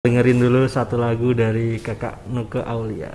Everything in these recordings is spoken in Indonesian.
dengerin dulu satu lagu dari kakak Nuke Aulia.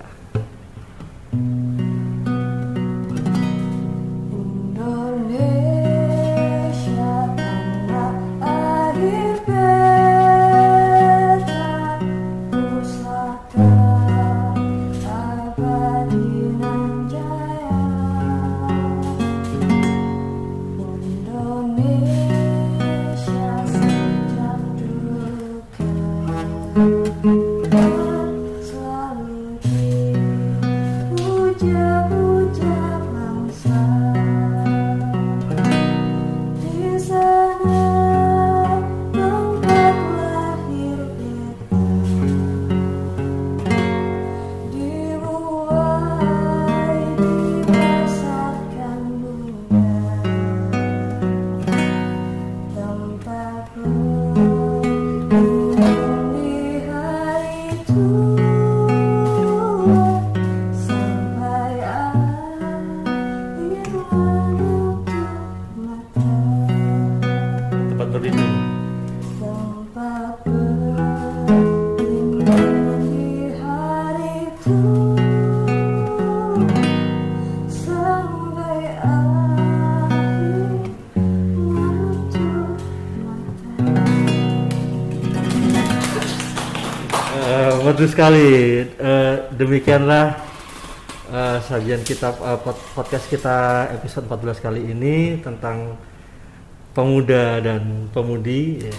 Merdu sekali. Uh, demikianlah uh, sajian kita uh, podcast kita episode 14 kali ini tentang pemuda dan pemudi. Ya.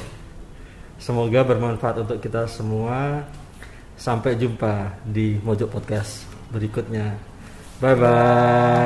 Semoga bermanfaat untuk kita semua. Sampai jumpa di Mojok Podcast berikutnya. Bye bye.